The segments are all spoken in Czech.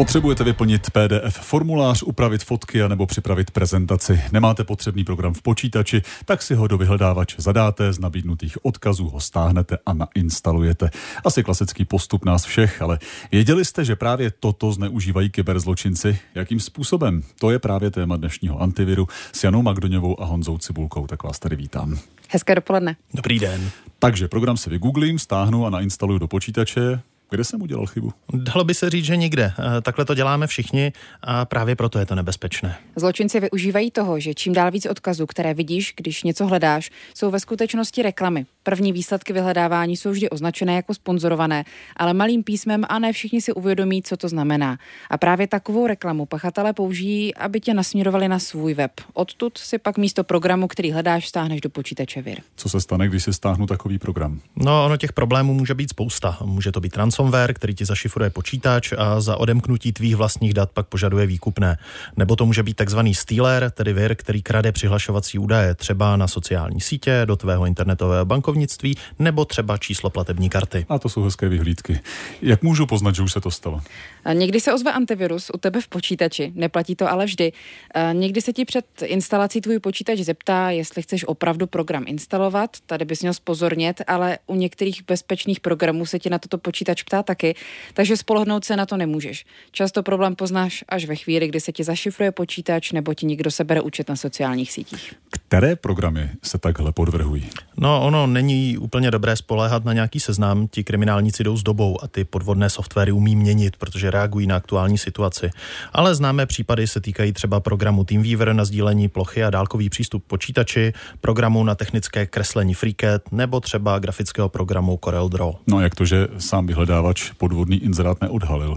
Potřebujete vyplnit PDF formulář, upravit fotky a nebo připravit prezentaci. Nemáte potřebný program v počítači, tak si ho do vyhledávače zadáte, z nabídnutých odkazů ho stáhnete a nainstalujete. Asi klasický postup nás všech, ale věděli jste, že právě toto zneužívají kyberzločinci? Jakým způsobem? To je právě téma dnešního antiviru s Janou Magdoňovou a Honzou Cibulkou. Tak vás tady vítám. Hezké dopoledne. Dobrý den. Takže program si vygooglím, stáhnu a nainstaluju do počítače. Kde jsem udělal chybu? Dalo by se říct, že nikde. Eh, takhle to děláme všichni a právě proto je to nebezpečné. Zločinci využívají toho, že čím dál víc odkazů, které vidíš, když něco hledáš, jsou ve skutečnosti reklamy. První výsledky vyhledávání jsou vždy označené jako sponzorované, ale malým písmem a ne všichni si uvědomí, co to znamená. A právě takovou reklamu pachatelé použijí, aby tě nasměrovali na svůj web. Odtud si pak místo programu, který hledáš, stáhneš do počítače vir. Co se stane, když si stáhnu takový program? No, ono těch problémů může být spousta. Může to být ransomware, který ti zašifruje počítač a za odemknutí tvých vlastních dat pak požaduje výkupné. Nebo to může být takzvaný stealer, tedy vir, který krade přihlašovací údaje třeba na sociální sítě, do tvého internetového bankovnictví nebo třeba číslo platební karty. A to jsou hezké vyhlídky. Jak můžu poznat, že už se to stalo? A někdy se ozve antivirus u tebe v počítači, neplatí to ale vždy. A někdy se ti před instalací tvůj počítač zeptá, jestli chceš opravdu program instalovat, tady bys měl spozornět, ale u některých bezpečných programů se ti na toto počítač ptá taky, takže spolehnout se na to nemůžeš. Často problém poznáš až ve chvíli, kdy se ti zašifruje počítač nebo ti někdo sebere účet na sociálních sítích. Které programy se takhle podvrhují? No, ono není úplně dobré spoléhat na nějaký seznam. Ti kriminálníci jdou s dobou a ty podvodné softwary umí měnit, protože reagují na aktuální situaci. Ale známé případy se týkají třeba programu TeamViewer na sdílení plochy a dálkový přístup počítači, programu na technické kreslení FreeCAD nebo třeba grafického programu CorelDRAW. No jak to, že sám vyhledávač podvodný inzerát neodhalil?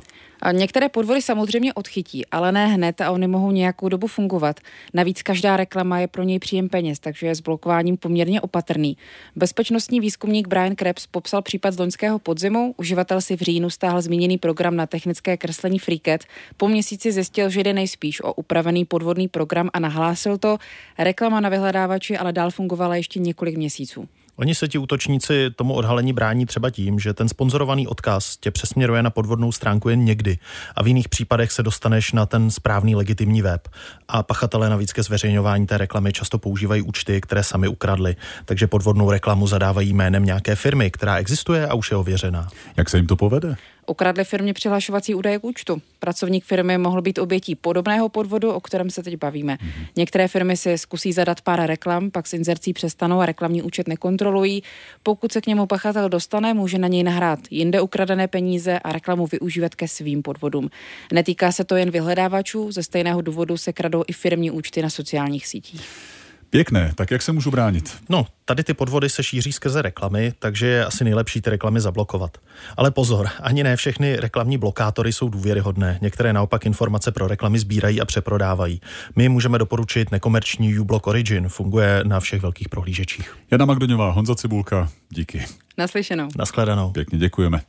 Některé podvody samozřejmě odchytí, ale ne hned a oni mohou nějakou dobu fungovat. Navíc každá reklama je pro něj příjem peněz, takže je s blokováním poměrně opatrný. Bezpečnostní výzkumník Brian Krebs popsal případ z loňského podzimu. Uživatel si v říjnu stáhl zmíněný program na technické kreslení FreeCAD. Po měsíci zjistil, že jde nejspíš o upravený podvodný program a nahlásil to. Reklama na vyhledávači ale dál fungovala ještě několik měsíců. Oni se ti útočníci tomu odhalení brání třeba tím, že ten sponzorovaný odkaz tě přesměruje na podvodnou stránku jen někdy a v jiných případech se dostaneš na ten správný legitimní web. A pachatelé navíc ke zveřejňování té reklamy často používají účty, které sami ukradli, takže podvodnou reklamu zadávají jménem nějaké firmy, která existuje a už je ověřená. Jak se jim to povede? Ukradli firmě přihlašovací údaje k účtu. Pracovník firmy mohl být obětí podobného podvodu, o kterém se teď bavíme. Mm-hmm. Některé firmy si zkusí zadat pár reklam, pak s inzercí přestanou a reklamní účet nekontrolují. Pokud se k němu pachatel dostane, může na něj nahrát jinde ukradené peníze a reklamu využívat ke svým podvodům. Netýká se to jen vyhledávačů, ze stejného důvodu se kradou i firmní účty na sociálních sítích. Pěkné, tak jak se můžu bránit? No, tady ty podvody se šíří skrze reklamy, takže je asi nejlepší ty reklamy zablokovat. Ale pozor, ani ne všechny reklamní blokátory jsou důvěryhodné. Některé naopak informace pro reklamy sbírají a přeprodávají. My můžeme doporučit nekomerční uBlock Origin, funguje na všech velkých prohlížečích. Jana Magdoňová, Honza Cibulka, díky. Naslyšenou. Naschledanou. Pěkně děkujeme.